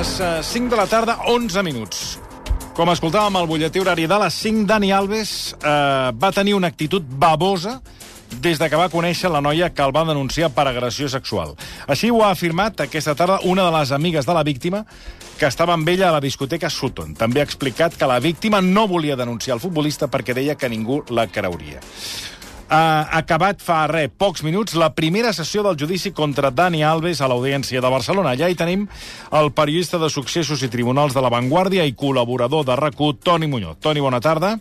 les eh, 5 de la tarda, 11 minuts. Com escoltàvem al butlletí horari de les 5, Dani Alves eh, va tenir una actitud babosa des de que va conèixer la noia que el va denunciar per agressió sexual. Així ho ha afirmat aquesta tarda una de les amigues de la víctima que estava amb ella a la discoteca Sutton. També ha explicat que la víctima no volia denunciar el futbolista perquè deia que ningú la creuria. Ha acabat fa res, pocs minuts, la primera sessió del judici contra Dani Alves a l'Audiència de Barcelona. Allà hi tenim el periodista de successos i tribunals de La Vanguardia i col·laborador de rac Toni Muñoz. Toni, bona tarda.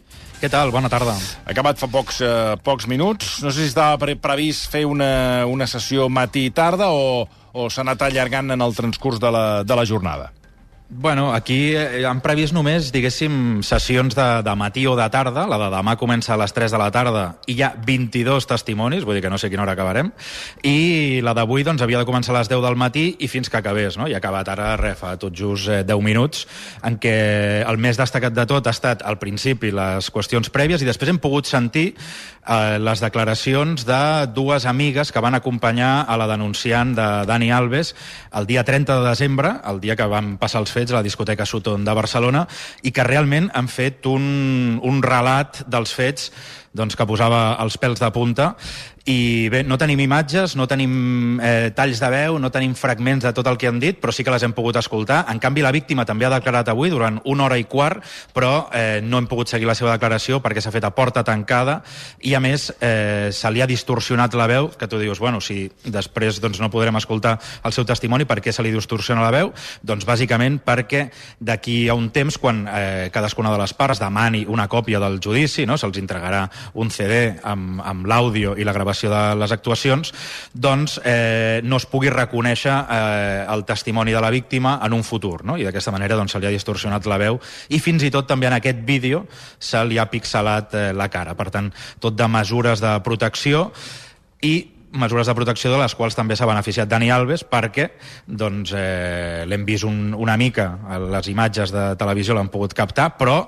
Què tal? Bona tarda. Acabat fa pocs, eh, pocs minuts. No sé si estava pre previst fer una, una sessió matí i tarda o, o s'ha anat allargant en el transcurs de la, de la jornada. Bueno, aquí eh, han previst només, diguéssim, sessions de, de matí o de tarda. La de demà comença a les 3 de la tarda i hi ha 22 testimonis, vull dir que no sé quina hora acabarem. I la d'avui doncs, havia de començar a les 10 del matí i fins que acabés, no? I ha acabat ara, re, fa tot just eh, 10 minuts, en què el més destacat de tot ha estat al principi les qüestions prèvies i després hem pogut sentir eh, les declaracions de dues amigues que van acompanyar a la denunciant de Dani Alves el dia 30 de desembre, el dia que van passar els fets a la discoteca Sutton de Barcelona i que realment han fet un, un relat dels fets doncs, que posava els pèls de punta i bé, no tenim imatges, no tenim eh, talls de veu, no tenim fragments de tot el que han dit, però sí que les hem pogut escoltar. En canvi, la víctima també ha declarat avui durant una hora i quart, però eh, no hem pogut seguir la seva declaració perquè s'ha fet a porta tancada i, a més, eh, se li ha distorsionat la veu, que tu dius, bueno, si després doncs, no podrem escoltar el seu testimoni, per què se li distorsiona la veu? Doncs bàsicament perquè d'aquí a un temps, quan eh, cadascuna de les parts demani una còpia del judici, no? se'ls entregarà un CD amb, amb l'àudio i la gravació de les actuacions, doncs eh, no es pugui reconèixer eh, el testimoni de la víctima en un futur, no? i d'aquesta manera doncs, se li ha distorsionat la veu i fins i tot també en aquest vídeo se li ha pixelat eh, la cara. Per tant, tot de mesures de protecció i mesures de protecció de les quals també s'ha beneficiat Dani Alves perquè doncs, eh, l'hem vist un, una mica, les imatges de televisió l'han pogut captar, però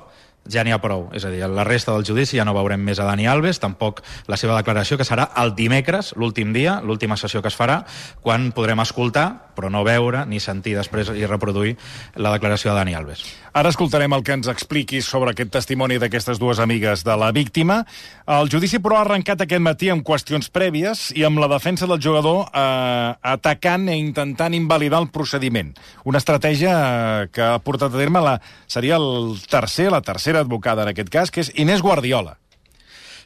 ja n'hi ha prou. És a dir, la resta del judici ja no veurem més a Dani Alves, tampoc la seva declaració, que serà el dimecres, l'últim dia, l'última sessió que es farà, quan podrem escoltar, però no veure, ni sentir després i reproduir la declaració de Dani Alves. Ara escoltarem el que ens expliquis sobre aquest testimoni d'aquestes dues amigues de la víctima. El judici, però, ha arrencat aquest matí amb qüestions prèvies i amb la defensa del jugador eh, atacant i intentant invalidar el procediment. Una estratègia eh, que ha portat a terme la, seria el tercer, la tercera advocada en aquest cas, que és Inés Guardiola.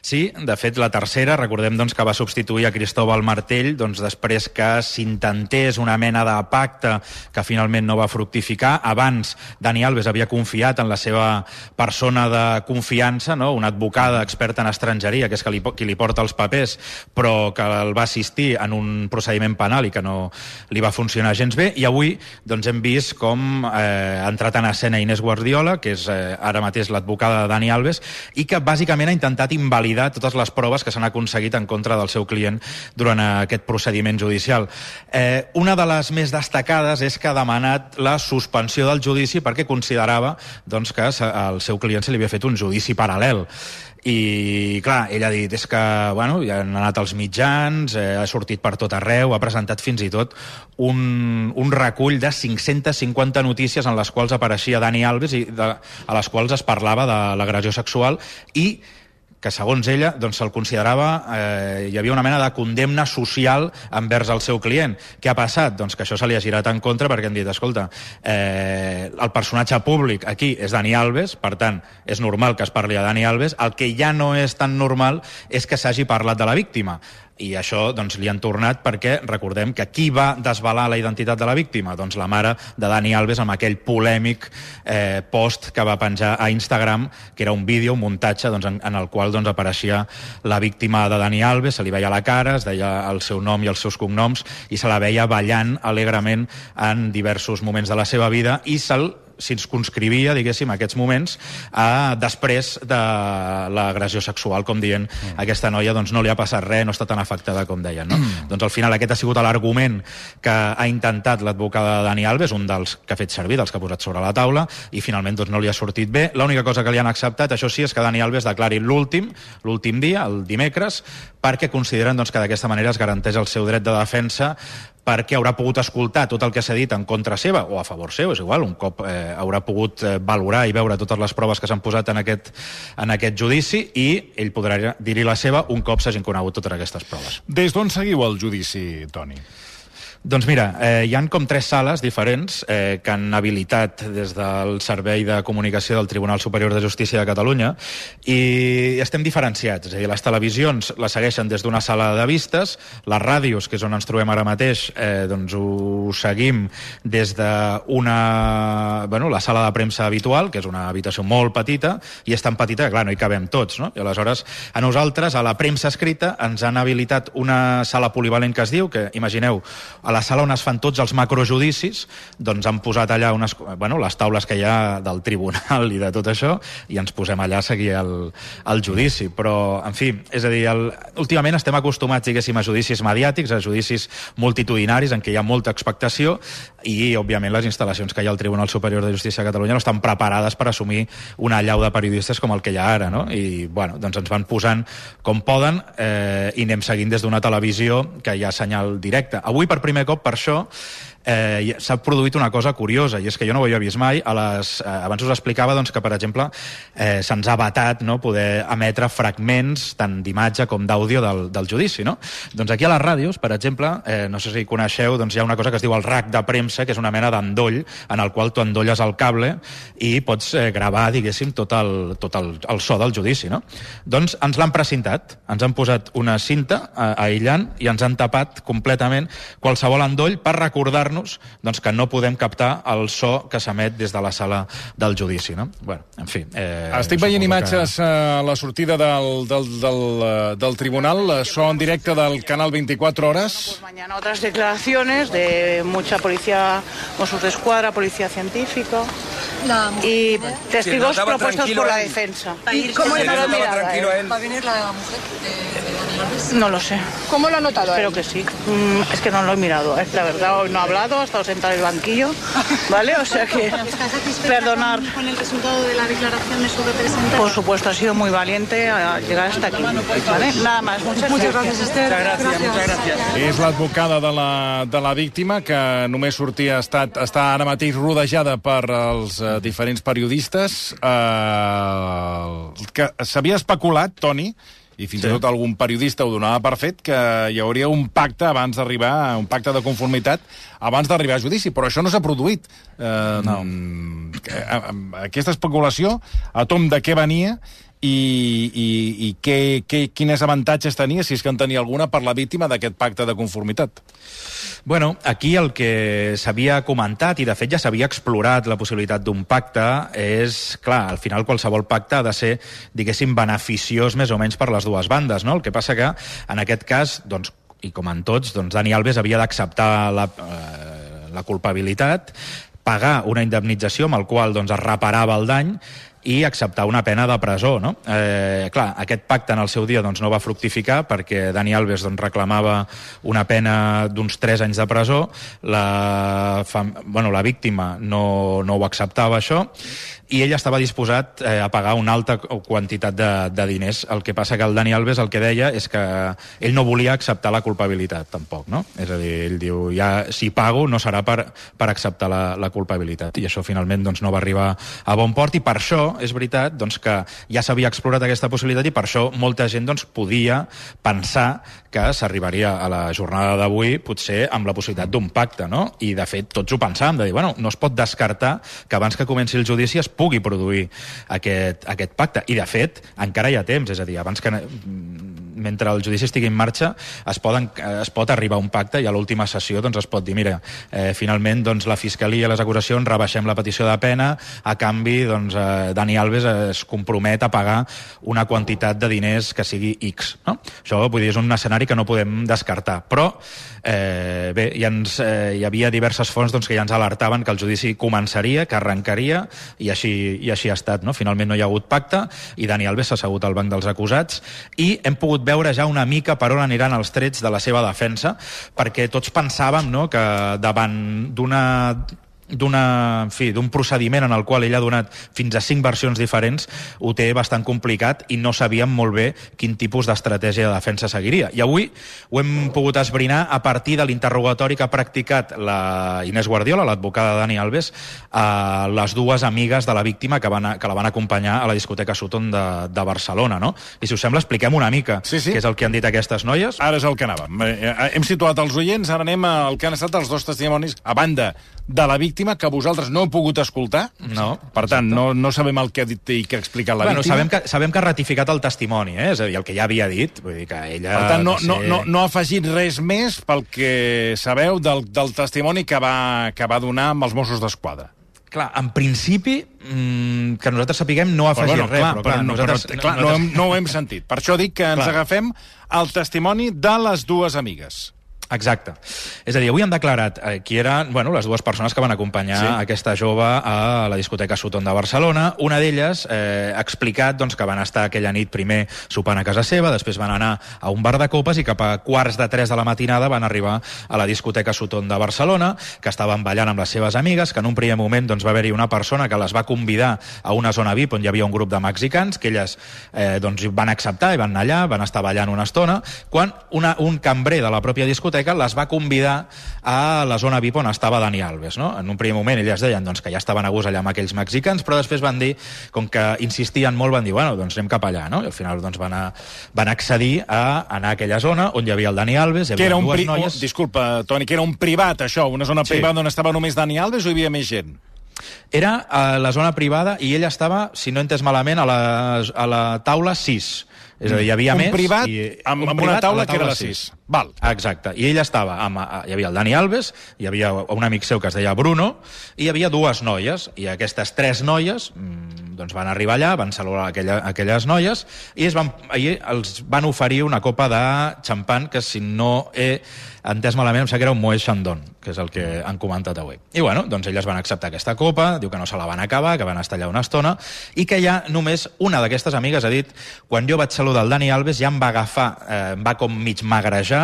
Sí, de fet, la tercera, recordem doncs, que va substituir a Cristóbal Martell doncs, després que s'intentés una mena de pacte que finalment no va fructificar. Abans, Dani Alves havia confiat en la seva persona de confiança, no? una advocada experta en estrangeria, que és que li, qui li porta els papers, però que el va assistir en un procediment penal i que no li va funcionar gens bé. I avui doncs, hem vist com eh, ha entrat en escena Inés Guardiola, que és eh, ara mateix l'advocada de Dani Alves, i que bàsicament ha intentat invalidar validar totes les proves que s'han aconseguit en contra del seu client durant aquest procediment judicial. Eh, una de les més destacades és que ha demanat la suspensió del judici perquè considerava doncs, que al seu client se li havia fet un judici paral·lel i clar, ell ha dit és que bueno, ja han anat als mitjans eh, ha sortit per tot arreu, ha presentat fins i tot un, un recull de 550 notícies en les quals apareixia Dani Alves i de, a les quals es parlava de l'agressió sexual i que segons ella doncs, se'l considerava, eh, hi havia una mena de condemna social envers el seu client. Què ha passat? Doncs que això se li ha girat en contra perquè han dit, escolta, eh, el personatge públic aquí és Dani Alves, per tant, és normal que es parli a Dani Alves, el que ja no és tan normal és que s'hagi parlat de la víctima i això doncs, li han tornat perquè recordem que qui va desvelar la identitat de la víctima? Doncs la mare de Dani Alves amb aquell polèmic eh, post que va penjar a Instagram, que era un vídeo, un muntatge doncs, en, en el qual doncs, apareixia la víctima de Dani Alves, se li veia la cara, es deia el seu nom i els seus cognoms i se la veia ballant alegrement en diversos moments de la seva vida i se'l circunscrivia, diguéssim, aquests moments a després de l'agressió sexual, com dient mm. aquesta noia doncs, no li ha passat res, no està tan afectada com deien. No? Mm. Doncs al final aquest ha sigut l'argument que ha intentat l'advocada Dani Alves, un dels que ha fet servir, dels que ha posat sobre la taula, i finalment doncs, no li ha sortit bé. L'única cosa que li han acceptat, això sí, és que Dani Alves declari l'últim, l'últim dia, el dimecres, perquè consideren doncs, que d'aquesta manera es garanteix el seu dret de defensa perquè haurà pogut escoltar tot el que s'ha dit en contra seva, o a favor seu, és igual, un cop eh, haurà pogut eh, valorar i veure totes les proves que s'han posat en aquest, en aquest judici, i ell podrà dir-hi la seva un cop s'hagin conegut totes aquestes proves. Des d'on seguiu el judici, Toni? Doncs mira, eh, hi han com tres sales diferents eh, que han habilitat des del Servei de Comunicació del Tribunal Superior de Justícia de Catalunya i estem diferenciats, és a dir, les televisions la segueixen des d'una sala de vistes, les ràdios, que és on ens trobem ara mateix, eh, doncs ho seguim des d'una... Bueno, la sala de premsa habitual, que és una habitació molt petita, i és tan petita que, clar, no hi cabem tots, no? I aleshores, a nosaltres, a la premsa escrita, ens han habilitat una sala polivalent que es diu, que, imagineu, a la sala on es fan tots els macrojudicis, doncs han posat allà unes, bueno, les taules que hi ha del tribunal i de tot això, i ens posem allà a seguir el, el judici. Però, en fi, és a dir, el, últimament estem acostumats, diguéssim, a judicis mediàtics, a judicis multitudinaris en què hi ha molta expectació i, òbviament, les instal·lacions que hi ha al Tribunal Superior de Justícia de Catalunya no estan preparades per assumir una allau de periodistes com el que hi ha ara, no? I, bueno, doncs ens van posant com poden eh, i anem seguint des d'una televisió que hi ha senyal directe. Avui, per primer cop, per això, eh, s'ha produït una cosa curiosa, i és que jo no ho havia vist mai. A les, eh, abans us explicava doncs, que, per exemple, eh, se'ns ha vetat no, poder emetre fragments tant d'imatge com d'àudio del, del judici. No? Doncs aquí a les ràdios, per exemple, eh, no sé si coneixeu, doncs hi ha una cosa que es diu el rack de premsa, que és una mena d'endoll en el qual tu endolles el cable i pots eh, gravar, diguéssim, tot, el, tot el, el so del judici. No? Doncs ens l'han precintat, ens han posat una cinta eh, aïllant i ens han tapat completament qualsevol endoll per recordar nos doncs, que no podem captar el so que s'emet des de la sala del judici. No? Bueno, en fi, eh, Estic veient imatges que... a la sortida del, del, del, eh, del tribunal, eh, so en directe del canal 24 Horas. Pues mañana otras declaraciones de mucha policía, Mossos de Escuadra, policía científica y testigos sí, propuestos por la defensa. ¿Y cómo le ha tranquilo a él? ¿Va a venir la mujer de, No lo sé. ¿Cómo lo ha notado? Espero que sí. Mm, es que no lo he mirado, es la verdad, hoy no ha hablado ha estado sentado en el banquillo, ¿vale? O sea que, perdonar. con el resultado de la declaración de su representante? Por supuesto, ha sido muy valiente a llegar hasta aquí, ¿vale? Nada más, muchas, muchas gracias, Esther. Muchas gràcies, muchas gracias. És l'advocada de, la, de la víctima, que només sortia, ha estat, està ara mateix rodejada per els diferents periodistes, uh, que s'havia especulat, Toni, i fins sí. i tot algun periodista ho donava per fet, que hi hauria un pacte abans d'arribar, un pacte de conformitat abans d'arribar a judici, però això no s'ha produït. Eh, no. Aquesta especulació, a tom de què venia, i, i, i què, què, quines avantatges tenia, si és que en tenia alguna, per la víctima d'aquest pacte de conformitat? Bueno, aquí el que s'havia comentat, i de fet ja s'havia explorat la possibilitat d'un pacte, és, clar, al final qualsevol pacte ha de ser, diguéssim, beneficiós més o menys per les dues bandes, no? El que passa que, en aquest cas, doncs, i com en tots, doncs Dani Alves havia d'acceptar la, eh, la culpabilitat, pagar una indemnització amb el qual doncs, es reparava el dany i acceptar una pena de presó. No? Eh, clar, aquest pacte en el seu dia doncs, no va fructificar perquè Dani Alves doncs, reclamava una pena d'uns 3 anys de presó, la, fam... bueno, la víctima no, no ho acceptava això, i ell estava disposat eh, a pagar una alta quantitat de, de diners. El que passa que el Dani Alves el que deia és que ell no volia acceptar la culpabilitat, tampoc, no? És a dir, ell diu, ja si pago no serà per, per acceptar la, la culpabilitat. I això finalment doncs, no va arribar a bon port i per això és veritat doncs, que ja s'havia explorat aquesta possibilitat i per això molta gent doncs, podia pensar que s'arribaria a la jornada d'avui potser amb la possibilitat d'un pacte, no? I de fet tots ho pensàvem, de dir, bueno, no es pot descartar que abans que comenci el judici es pugui produir aquest, aquest pacte. I, de fet, encara hi ha temps, és a dir, abans que mentre el judici estigui en marxa es, poden, es pot arribar a un pacte i a l'última sessió doncs, es pot dir, mira, eh, finalment doncs, la Fiscalia i les acusacions rebaixem la petició de pena, a canvi doncs, eh, Dani Alves es compromet a pagar una quantitat de diners que sigui X. No? Això vull dir, és un escenari que no podem descartar. Però eh, bé, ja ens, eh, hi havia diverses fonts doncs, que ja ens alertaven que el judici començaria, que arrencaria, i així, i així ha estat. No? Finalment no hi ha hagut pacte, i Dani Alves s'ha assegut al banc dels acusats, i hem pogut veure ja una mica per on aniran els trets de la seva defensa, perquè tots pensàvem no, que davant d'una d'una, en fi, d'un procediment en el qual ell ha donat fins a cinc versions diferents, ho té bastant complicat i no sabíem molt bé quin tipus d'estratègia de defensa seguiria. I avui ho hem pogut esbrinar a partir de l'interrogatori que ha practicat la Inés Guardiola, l'advocada Dani Alves, a les dues amigues de la víctima que, van, que la van acompanyar a la discoteca Sutton de, de Barcelona, no? I si us sembla, expliquem una mica sí, sí. què és el que han dit aquestes noies. Ara és el que anàvem. Eh, eh, hem situat els oients, ara anem al que han estat els dos testimonis, a banda de la víctima que vosaltres no heu pogut escoltar. No. Per tant, no, no sabem el que ha dit i que ha explicat la bueno, víctima. Sabem que, sabem que ha ratificat el testimoni, eh? és a dir, el que ja havia dit. Vull dir que ella... Per tant, no, ser... no, no, no ha afegit res més pel que sabeu del, del testimoni que va, que va donar amb els Mossos d'Esquadra. Clar, en principi, mmm, que nosaltres sapiguem, no ha afegit bueno, res, clar, però, clar, però, nosaltres, però, clar, no, hem, no ho hem sentit. Per això dic que ens Clar. agafem al testimoni de les dues amigues. Exacte. És a dir, avui han declarat eh, qui eren bueno, les dues persones que van acompanyar Sí. aquesta jove a la discoteca Sutton de Barcelona. Una d'elles eh, ha explicat doncs, que van estar aquella nit primer sopant a casa seva, després van anar a un bar de copes i cap a quarts de 3 de la matinada van arribar a la discoteca Sutton de Barcelona, que estaven ballant amb les seves amigues, que en un primer moment doncs, va haver-hi una persona que les va convidar a una zona VIP on hi havia un grup de mexicans, que elles eh, doncs, van acceptar i van anar allà, van estar ballant una estona, quan una, un cambrer de la pròpia discoteca les va convidar a la zona VIP on estava Dani Alves. No? En un primer moment elles deien doncs, que ja estaven a gust allà amb aquells mexicans, però després van dir, com que insistien molt, van dir, bueno, doncs anem cap allà, no? I al final doncs, van, a, van accedir a anar a aquella zona on hi havia el Dani Alves, hi Que havia era un dues noies... oh, disculpa, Toni, que era un privat, això, una zona Sí. privada on estava només Dani Alves o hi havia més gent? Era a la zona privada i ella estava, si no entès malament, a la, a la taula 6. És a dir, hi havia un més... privat i, amb, un amb privat una a taula, que era la 6. Val. Exacte. I ell estava amb... a- Hi havia el Dani Alves, hi havia un amic seu que es deia Bruno, i hi havia dues noies, i aquestes tres noies mm, doncs van arribar allà, van saludar aquella, aquelles noies, i es van, ahir els van oferir una copa de xampan, que si no he entès malament, em sembla que era un Moët Chandon, que és el que han comentat avui. I bueno, doncs elles van acceptar aquesta copa, diu que no se la van acabar, que van estar allà una estona, i que ja només una d'aquestes amigues ha dit quan jo vaig saludar el Dani Alves ja em va agafar, eh, em va com mig magrejar,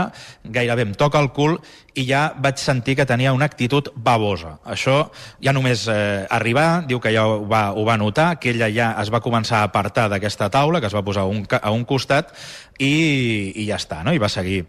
gairebé em toca el cul, i ja vaig sentir que tenia una actitud babosa. Això ja només eh, arribar, diu que ja ho va, ho va notar, que ella ja es va començar a apartar d'aquesta taula, que es va posar un, a un costat, i, i ja està, no? i va seguir.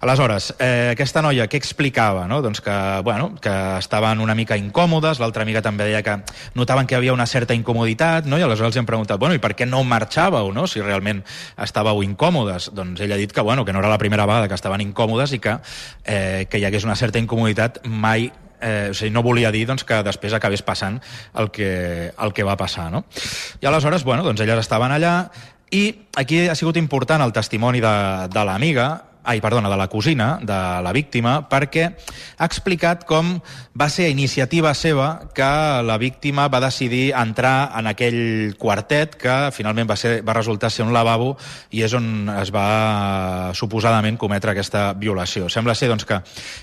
Aleshores, eh, aquesta noia què explicava? No? Doncs que, bueno, que estaven una mica incòmodes, l'altra amiga també deia que notaven que hi havia una certa incomoditat, no? i aleshores els hem preguntat, bueno, i per què no marxàveu, no? si realment estàveu incòmodes? Doncs ella ha dit que, bueno, que no era la primera vegada que estaven incòmodes i que, eh, que hi hagués una certa incomoditat mai eh, o sigui, no volia dir doncs, que després acabés passant el que, el que va passar. No? I aleshores, bueno, doncs elles estaven allà i aquí ha sigut important el testimoni de, de l'amiga, ai, perdona, de la cosina de la víctima, perquè ha explicat com va ser a iniciativa seva que la víctima va decidir entrar en aquell quartet que finalment va, ser, va resultar ser un lavabo i és on es va suposadament cometre aquesta violació. Sembla ser doncs, que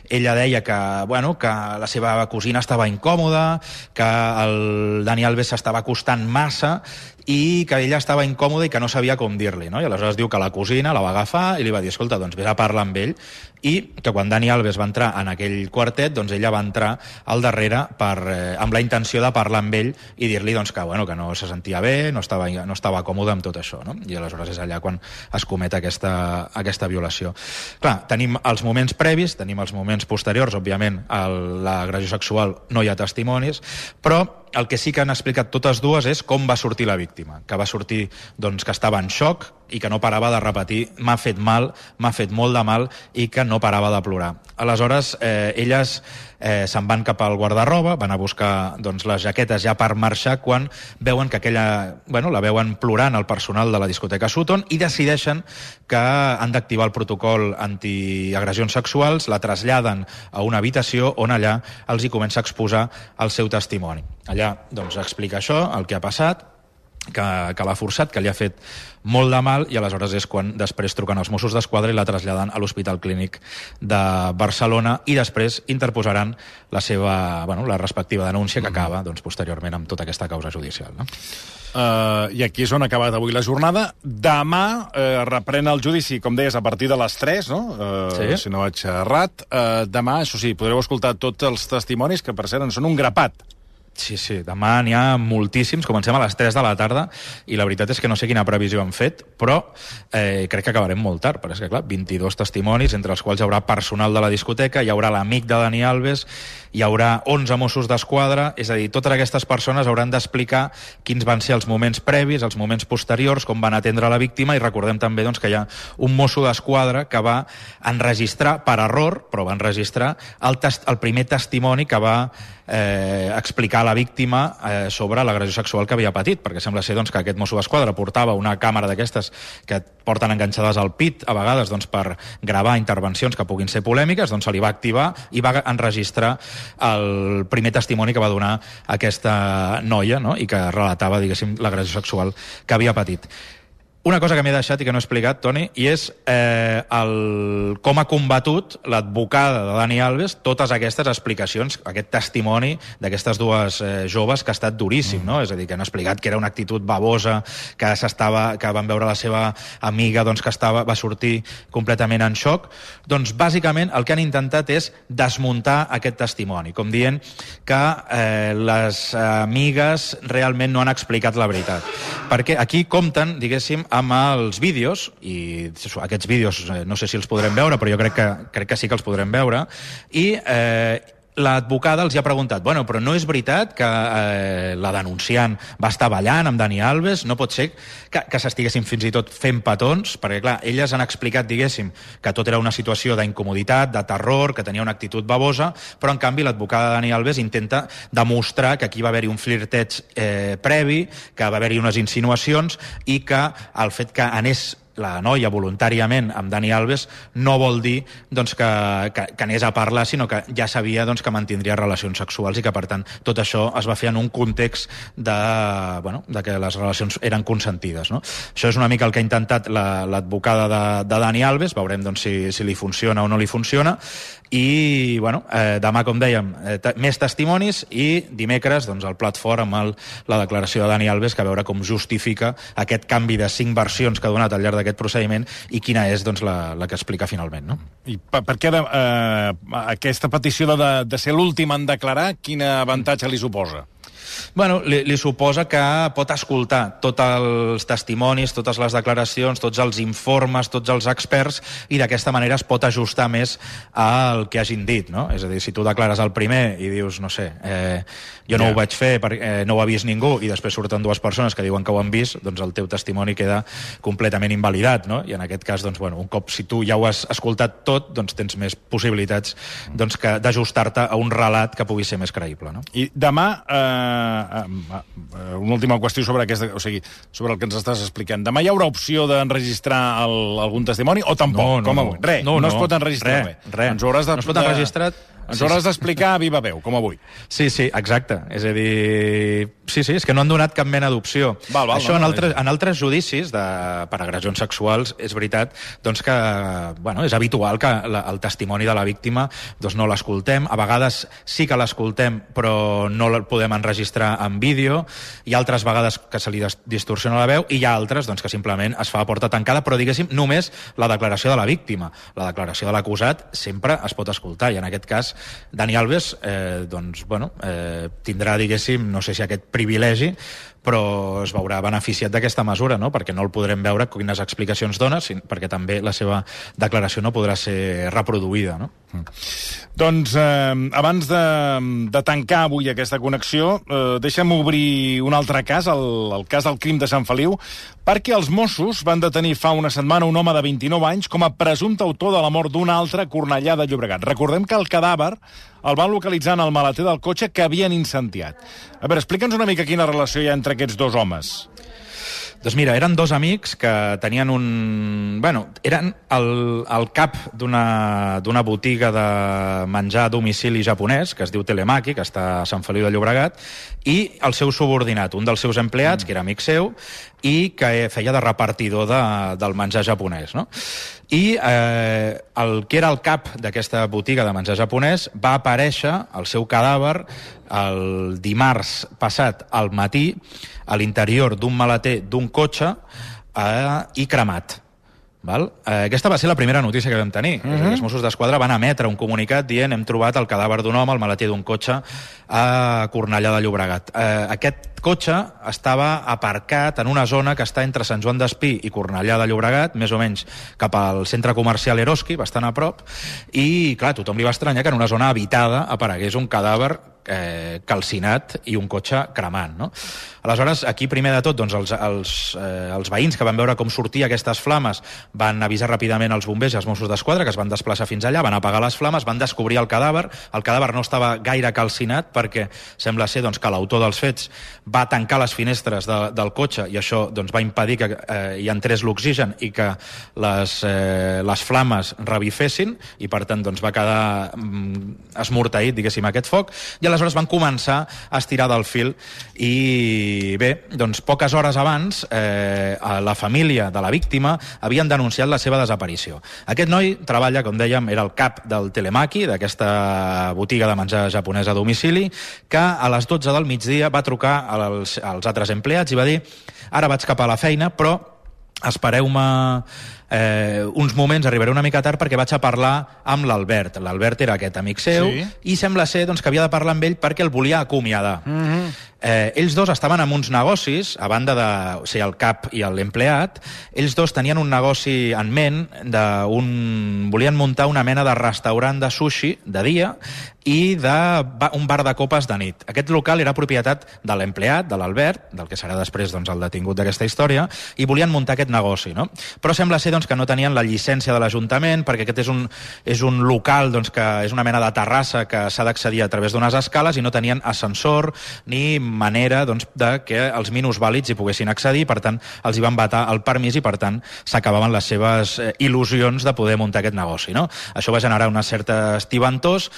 ella deia que, bueno, que la seva cosina estava incòmoda, que el Dani Alves s'estava acostant massa i que ella estava incòmoda i que no sabia com dir-li, no? I aleshores diu que la cosina la va agafar i li va dir, escolta, doncs vés a parlar amb ell, i que quan Dani Alves va entrar en aquell quartet, doncs ella va entrar al darrere per, eh, amb la intenció de parlar amb ell i dir-li doncs, que, bueno, que no se sentia bé, no estava, no estava còmode amb tot això, no? I aleshores és allà quan es comet aquesta, aquesta violació. Clar, tenim els moments previs, tenim els moments posteriors, òbviament, l'agressió sexual no hi ha testimonis, però el que sí que han explicat totes dues és com va sortir la víctima, que va sortir doncs, que estava en xoc i que no parava de repetir m'ha fet mal, m'ha fet molt de mal i que no parava de plorar. Aleshores, eh, elles eh, se'n van cap al guardarroba, van a buscar doncs, les jaquetes ja per marxar quan veuen que aquella, bueno, la veuen plorant el personal de la discoteca Sutton i decideixen que han d'activar el protocol antiagressions sexuals, la traslladen a una habitació on allà els hi comença a exposar el seu testimoni. Allà doncs, explica això, el que ha passat, que, que l'ha forçat, que li ha fet molt de mal i aleshores és quan després truquen els Mossos d'Esquadra i la traslladen a l'Hospital Clínic de Barcelona i després interposaran la seva, bueno, la respectiva denúncia que acaba doncs, posteriorment amb tota aquesta causa judicial. No? Uh, I aquí és on ha acabat avui la jornada. Demà uh, reprèn el judici, com deies, a partir de les 3, no? Uh, sí. Si no vaig errat. Uh, demà, això sí, podreu escoltar tots els testimonis, que per cert en són un grapat. Sí, sí, demà n'hi ha moltíssims, comencem a les 3 de la tarda i la veritat és que no sé quina previsió han fet, però eh, crec que acabarem molt tard, perquè és que clar, 22 testimonis, entre els quals hi haurà personal de la discoteca, hi haurà l'amic de Dani Alves, hi haurà 11 Mossos d'Esquadra, és a dir, totes aquestes persones hauran d'explicar quins van ser els moments previs, els moments posteriors, com van atendre la víctima, i recordem també doncs, que hi ha un mosso d'Esquadra que va enregistrar, per error, però va enregistrar el, el primer testimoni que va eh, explicar la víctima eh, sobre l'agressió sexual que havia patit, perquè sembla ser doncs, que aquest mosso d'esquadra portava una càmera d'aquestes que porten enganxades al pit, a vegades doncs, per gravar intervencions que puguin ser polèmiques, doncs se li va activar i va enregistrar el primer testimoni que va donar aquesta noia no? i que relatava, l'agressió sexual que havia patit. Una cosa que m'he deixat i que no he explicat, Toni, i és eh, el, com ha combatut l'advocada de Dani Alves totes aquestes explicacions, aquest testimoni d'aquestes dues eh, joves que ha estat duríssim, mm. no? És a dir, que han explicat que era una actitud babosa, que s'estava que van veure la seva amiga doncs, que estava, va sortir completament en xoc. Doncs, bàsicament, el que han intentat és desmuntar aquest testimoni, com dient que eh, les amigues realment no han explicat la veritat. Perquè aquí compten, diguéssim, amb els vídeos, i aquests vídeos eh, no sé si els podrem veure, però jo crec que, crec que sí que els podrem veure, i eh, l'advocada els ha preguntat, bueno, però no és veritat que eh, la denunciant va estar ballant amb Dani Alves? No pot ser que, que s'estiguessin fins i tot fent petons? Perquè, clar, elles han explicat, diguéssim, que tot era una situació d'incomoditat, de terror, que tenia una actitud babosa, però, en canvi, l'advocada Dani Alves intenta demostrar que aquí va haver-hi un flirteig eh, previ, que va haver-hi unes insinuacions i que el fet que anés la noia voluntàriament amb Dani Alves no vol dir doncs, que, que, que anés a parlar, sinó que ja sabia doncs, que mantindria relacions sexuals i que, per tant, tot això es va fer en un context de, bueno, de que les relacions eren consentides. No? Això és una mica el que ha intentat l'advocada la, de, de Dani Alves, veurem doncs, si, si li funciona o no li funciona, i bueno, eh, demà, com dèiem, eh, més testimonis i dimecres doncs, el plat fort amb el, la declaració de Dani Alves que veure com justifica aquest canvi de cinc versions que ha donat al llarg d'aquest procediment i quina és doncs, la, la que explica finalment. No? I per, per què eh, aquesta petició de, de ser l'últim en declarar, quin avantatge li suposa? Bueno, li, li suposa que pot escoltar tots els testimonis, totes les declaracions, tots els informes, tots els experts, i d'aquesta manera es pot ajustar més al que hagin dit, no? És a dir, si tu declares el primer i dius, no sé, eh, jo no yeah. ho vaig fer perquè eh, no ho ha vist ningú, i després surten dues persones que diuen que ho han vist, doncs el teu testimoni queda completament invalidat, no? I en aquest cas, doncs, bueno, un cop si tu ja ho has escoltat tot, doncs tens més possibilitats doncs, d'ajustar-te a un relat que pugui ser més creïble, no? I demà... Eh una última qüestió sobre, aquesta, o sigui, sobre el que ens estàs explicant. Demà hi haurà opció d'enregistrar algun testimoni o tampoc? No, no, com no. Res, no, no, no, es pot enregistrar res, res. Ens hauràs de, no es pot enregistrar ens sí, hauràs d'explicar a viva veu, com avui. Sí, sí, exacte. És a dir... Sí, sí, és que no han donat cap mena d'opció. Això no, en, altres, en altres judicis de, per agressions sexuals és veritat doncs que bueno, és habitual que la, el testimoni de la víctima doncs no l'escoltem. A vegades sí que l'escoltem, però no el podem enregistrar en vídeo. Hi ha altres vegades que se li distorsiona la veu i hi ha altres doncs, que simplement es fa a porta tancada, però diguéssim només la declaració de la víctima. La declaració de l'acusat sempre es pot escoltar i en aquest cas Dani Alves eh, doncs, bueno, eh, tindrà, diguéssim, no sé si aquest privilegi, però es veurà beneficiat d'aquesta mesura, no? perquè no el podrem veure quines explicacions dona, perquè també la seva declaració no podrà ser reproduïda. No? Mm. Doncs eh, abans de, de tancar avui aquesta connexió, eh, deixa'm obrir un altre cas, el, el cas del crim de Sant Feliu, perquè els Mossos van detenir fa una setmana un home de 29 anys com a presumpte autor de la mort d'un altre Cornellà de Llobregat. Recordem que el cadàver el van localitzar en el maleter del cotxe que havien incendiat. A veure, explica'ns una mica quina relació hi ha entre aquests dos homes. Doncs mira, eren dos amics que tenien un... Bueno, eren el, el cap d'una botiga de menjar a domicili japonès, que es diu Telemaki, que està a Sant Feliu de Llobregat, i el seu subordinat, un dels seus empleats, mm. que era amic seu, i que feia de repartidor de, del menjar japonès. No? I eh, el que era el cap d'aquesta botiga de menjar japonès va aparèixer el seu cadàver el dimarts passat al matí a l'interior d'un maleter d'un cotxe eh, i cremat. Val? Eh, aquesta va ser la primera notícia que vam tenir. Uh -huh. Els Mossos d'Esquadra van emetre un comunicat dient hem trobat el cadàver d'un home al maleter d'un cotxe a Cornellà de Llobregat. Eh, aquest cotxe estava aparcat en una zona que està entre Sant Joan d'Espí i Cornellà de Llobregat, més o menys cap al centre comercial Eroski, bastant a prop, i, clar, tothom li va estranyar que en una zona habitada aparegués un cadàver eh, calcinat i un cotxe cremant. No? Aleshores, aquí primer de tot, doncs, els, els, eh, els veïns que van veure com sortia aquestes flames van avisar ràpidament els bombers i els Mossos d'Esquadra, que es van desplaçar fins allà, van apagar les flames, van descobrir el cadàver. El cadàver no estava gaire calcinat perquè sembla ser doncs, que l'autor dels fets va tancar les finestres de, del cotxe i això doncs, va impedir que eh, hi entrés l'oxigen i que les, eh, les flames revifessin i per tant doncs, va quedar mm, esmorteït, diguéssim, aquest foc i aleshores van començar a estirar del fil i bé, doncs poques hores abans eh, la família de la víctima havien denunciat la seva desaparició. Aquest noi treballa, com dèiem, era el cap del Telemaki, d'aquesta botiga de menjar japonès a domicili, que a les 12 del migdia va trucar als, als altres empleats i va dir ara vaig cap a la feina, però espereu-me eh, uns moments, arribaré una mica tard perquè vaig a parlar amb l'Albert. L'Albert era aquest amic seu sí. i sembla ser doncs, que havia de parlar amb ell perquè el volia acomiadar. Mm -hmm. eh, ells dos estaven en uns negocis, a banda de o sigui, el cap i l'empleat, ells dos tenien un negoci en ment, de un... volien muntar una mena de restaurant de sushi de dia i d'un bar de copes de nit. Aquest local era propietat de l'empleat, de l'Albert, del que serà després doncs, el detingut d'aquesta història, i volien muntar aquest negoci. No? Però sembla ser doncs, que no tenien la llicència de l'Ajuntament, perquè aquest és un, és un local doncs, que és una mena de terrassa que s'ha d'accedir a través d'unes escales i no tenien ascensor ni manera doncs, de que els minusvàlids hi poguessin accedir, per tant, els hi van batar el permís i, per tant, s'acabaven les seves eh, il·lusions de poder muntar aquest negoci. No? Això va generar una certa estivantós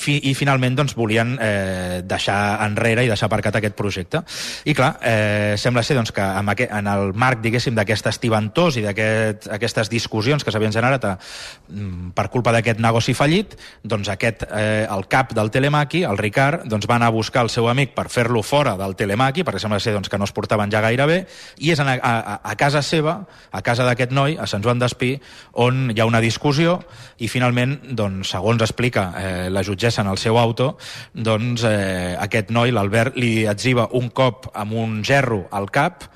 fi, i finalment doncs, volien eh, deixar enrere i deixar aparcat aquest projecte. I clar, eh, sembla ser doncs, que en, aquest, en el marc diguéssim d'aquest estivantós i d'aquestes aquest, discussions que s'havien generat a, mm, per culpa d'aquest negoci fallit, doncs aquest, eh, el cap del Telemaki, el Ricard, doncs, va anar a buscar el seu amic per fer-lo fora del Telemaki, perquè sembla ser doncs, que no es portaven ja gaire bé, i és a, a, a casa seva, a casa d'aquest noi, a Sant Joan d'Espí, on hi ha una discussió i finalment, doncs, segons explica eh, la jutgessa en el seu auto, doncs eh, aquest noi, l'Albert, li etziva un cop amb un gerro al cap,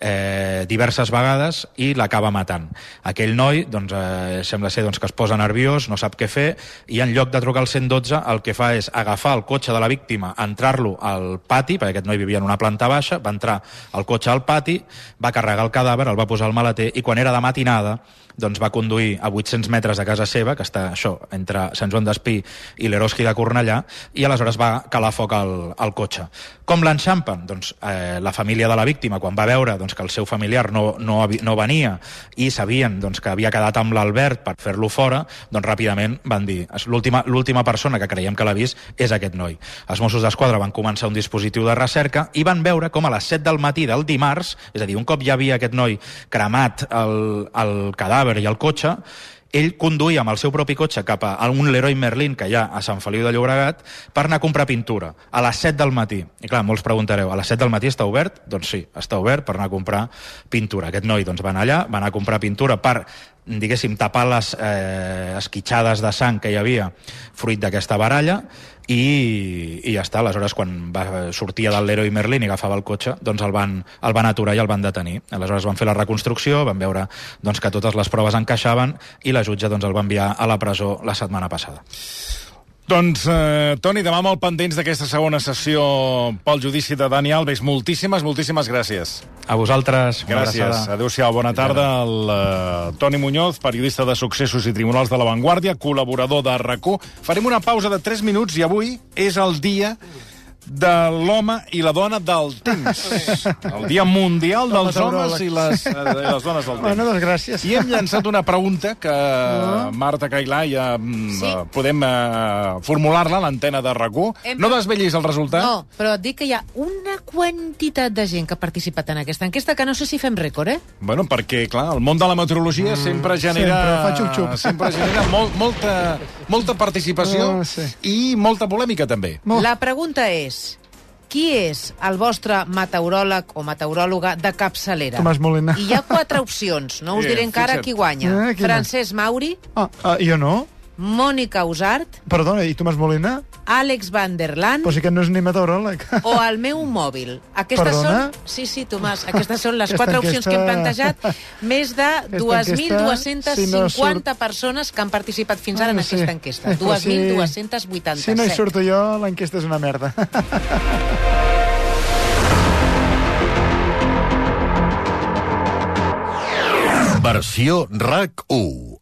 eh, diverses vegades i l'acaba matant. Aquell noi doncs, eh, sembla ser doncs, que es posa nerviós, no sap què fer, i en lloc de trucar al 112 el que fa és agafar el cotxe de la víctima, entrar-lo al pati, perquè aquest noi vivia en una planta baixa, va entrar al cotxe al pati, va carregar el cadàver, el va posar al maleter, i quan era de matinada doncs va conduir a 800 metres de casa seva, que està això, entre Sant Joan d'Espí i l'Eroski de Cornellà, i aleshores va calar foc al, al cotxe. Com l'enxampen? Doncs eh, la família de la víctima, quan va veure doncs, que el seu familiar no, no, no venia i sabien doncs, que havia quedat amb l'Albert per fer-lo fora, doncs ràpidament van dir l'última persona que creiem que l'ha vist és aquest noi. Els Mossos d'Esquadra van començar un dispositiu de recerca i van veure com a les 7 del matí del dimarts, és a dir, un cop ja havia aquest noi cremat el, el cadàver cadàver i el cotxe, ell conduïa amb el seu propi cotxe cap a un Leroy Merlin que hi ha a Sant Feliu de Llobregat per anar a comprar pintura a les 7 del matí. I clar, molts preguntareu, a les 7 del matí està obert? Doncs sí, està obert per anar a comprar pintura. Aquest noi doncs, va anar allà, va anar a comprar pintura per diguéssim, tapar les eh, esquitxades de sang que hi havia fruit d'aquesta baralla i, i ja està. Aleshores, quan va, sortia del Leroy Merlin i agafava el cotxe, doncs el van, el van aturar i el van detenir. Aleshores van fer la reconstrucció, van veure doncs, que totes les proves encaixaven i la jutge doncs, el va enviar a la presó la setmana passada. Doncs, eh, Toni, demà molt pendents d'aquesta segona sessió pel judici de Dani Alves. Moltíssimes, moltíssimes gràcies. A vosaltres. Gràcies. Adéu-siau. Bona tarda. El uh, Toni Muñoz, periodista de Successos i Tribunals de la Vanguardia, col·laborador de rac Farem una pausa de 3 minuts i avui és el dia de l'home i la dona del temps. El Dia Mundial dels Homes i les, eh, i les dones del temps. Bueno, doncs gràcies. I hem llançat una pregunta que, Ah. Marta Cailà, ja mm, Sí. eh, podem eh, formular-la a l'antena de rac Hem- No desvellis el resultat? No, però et dic que hi ha una quantitat de gent que ha participat en aquesta enquesta que no sé si fem rècord, eh? Bueno, perquè, clar, el món de la meteorologia sempre genera... sempre fa xup-xup. Sempre genera molt, molta, molta participació Ah, sí. i molta polèmica, també. Molt. La pregunta és, qui és el vostre meteoròleg o meteoròloga de capçalera? Tomàs Molina. I hi ha quatre opcions, no us Eh, diré encara fixa't. qui guanya. Eh? Francesc Mauri, Ah, ah, jo no? Mònica Usart, Perdona, i Tomàs Molina? Àlex Van der Laan Però sí que no és ni meteoròleg. o el meu mòbil. Aquestes Perdona? són... Sí, sí, Tomàs, aquestes són les Aquesta quatre opcions que hem enquesta- plantejat. Més de enquesta, si no 2.250 surt- persones que han participat fins ara en Ah, sí. aquesta enquesta. Eh, però si- 2.287. Si no hi surto jo, l'enquesta és una merda. Versió RAC 1.